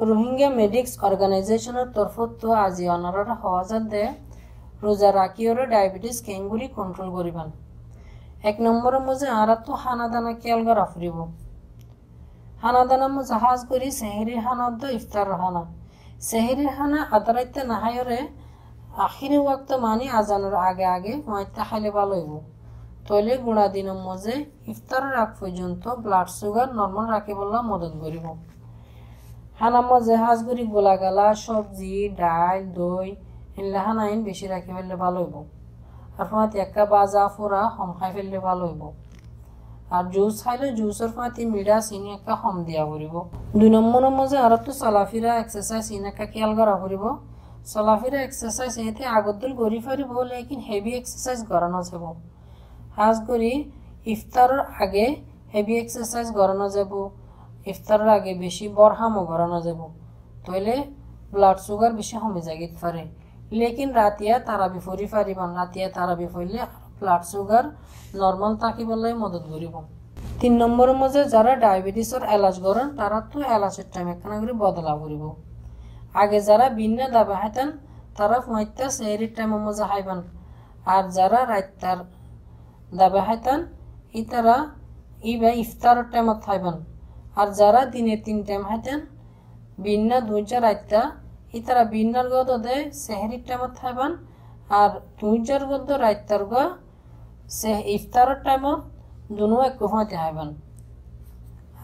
Rohingya medics অর্গানাইজেশনের তরফতো আজি অনারর সহজত দে রোজা রাখিওর ডায়াবেটিস কেঙ্গুলি কন্ট্রোল করিবান এক নম্বরের মধ্যে আরা তো হানা দানা কেয়াল করা ফুরিব হানা দানা মো জাহাজ করি সেহেরির হানার দো ইফতার হানা। সেহেরির হানা আদারাইতে নাহায়রে আখিরি ওয়াক্ত মানি আজানোর আগে আগে মাইতে খাইলে ভালো হইব। তৈলে গুণা দিনের মধ্যে ইফতারের আগ পর্যন্ত ব্লাড সুগার নর্মাল রাখিবলা মদত করিব হানাম জাহাজ করি গোলা গালা সবজি, ডাল, দই এনলে হানাইন বেশি রাখি ফেললে ভালো হইব। আর ফাঁত একা বাজা ফোরা হম খাই ফেললে ভালো হইব। আর জুস খাইলে জুসের ফাঁতি মিডা চিনি একটা হম দিয়া করিব দুই নম্বরের মাঝে আর তো চলাফিরা এক্সারসাইজ ইন একটা খেয়াল করা করিব চলাফিরা এক্সারসাইজ এতে আগত দিল করি ফারিব লেকিন হেভি এক্সারসাইজ করানো যাব। হাজ করি ইফতারের আগে হেভি এক্সারসাইজ করানো যাব। ইফতারের আগে বেশি বরহামও করানো যাব। তইলে ব্লাড সুগার বেশি কমে যাগিত পারে লেকিন রাতিয়া তারাবি ফরি ফারিবান রাতিয়া তারাবি ফরলে ব্লাড সুগার নর্মাল থাকিবলৈ মদত করিব তিন নম্বরের মধ্যে যারা ডায়াবেটিসের এলাজ করেন তারা তো এলাচের টাইম একখানা করে বদলা করিব। আগে যারা ভিন্ন দাবা হাইতেন তারা ফুঁয়াইতা সেহরির টাইমের মধ্যে হাইবান আর যারা রাইতার দাবা হাইতান ই তারা ইবা ইফতারের টাইমত হাইবান আর যারা দিনে তিন টাইম হাইতেন ভিন্ন দুইটা রাইতা ই তারা ভিন্নার গদ দে সেহরির টাইমত হাইবান, আর দুইটার গদ রাইতার গ সে ইফতারের টাইমত দুনো এক কুফাতে হাইবান।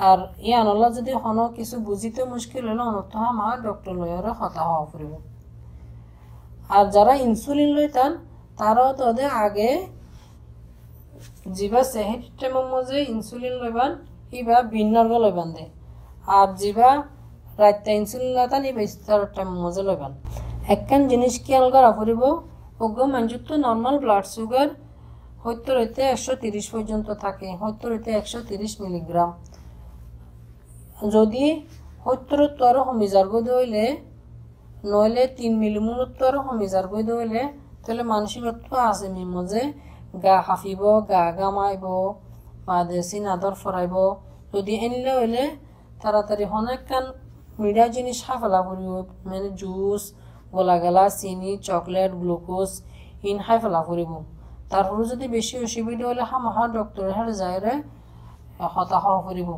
আর ই আনলা যদি হন কিছু বুঝিতে মুশকিল হলে অনত আমার ডক্টর লয়রে হতা হওয়া ফুরিব আর যারা ইনসুলিন লইতান, তারাও তাদের আগে যিবা সেহের টাইমের মধ্যে ইনসুলিন লইবান ইবা ভিন্নর্গ লইবান দে আর যিবা রাত্তা ইনসুলিন লইতান ইবা ইস্তার টাইমের মধ্যে লইবান একখান জিনিস খেয়াল করা ফুরিব অজ্ঞ মানুষের তো নর্মাল ব্লাড সুগার সত্তর হইতে একশো তিরিশ পর্যন্ত থাকে। সত্তর হইতে একশো তিরিশ মিলিগ্রাম যদি সত্তরত্ব আৰু সমিজাৰ গৈ দৌৰিলে নহ'লে তিন মিলিমূৰত্ব আৰু সমিজাৰ গৈ দৌৰিলে তাহলে মানসিকত্ব আছে মিমো যে গা হাফিব, গা গামাইব। মাদেশি নাদর ফরাইব। যদি এনিলে হইলে তাড়াতাড়ি অনেক কান মিডিয়া জিনিস খাই করিব মানে জুস গোলা গেলা চিনি, চকলেট, গ্লুকোজ, ইন খাই ফেলা করিব তারপরে যদি বেশি অসুবিধা হলে হামাহা ডক্টরের হারে যায় হতাশ করিব।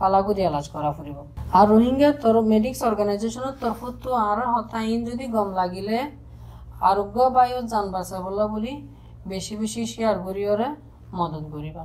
পালাগুড়ি এলাজ করা ফুরিব আর রোহিঙ্গা তোর মেডিক্স অর্গানাইজেশনের তরফতো আর হতাইন যদি গম লাগিলে আরোগ্য বায়ু যান বাঁচাবলা বলি বেশি বেশি শেয়ার করিওরে মদত করিবা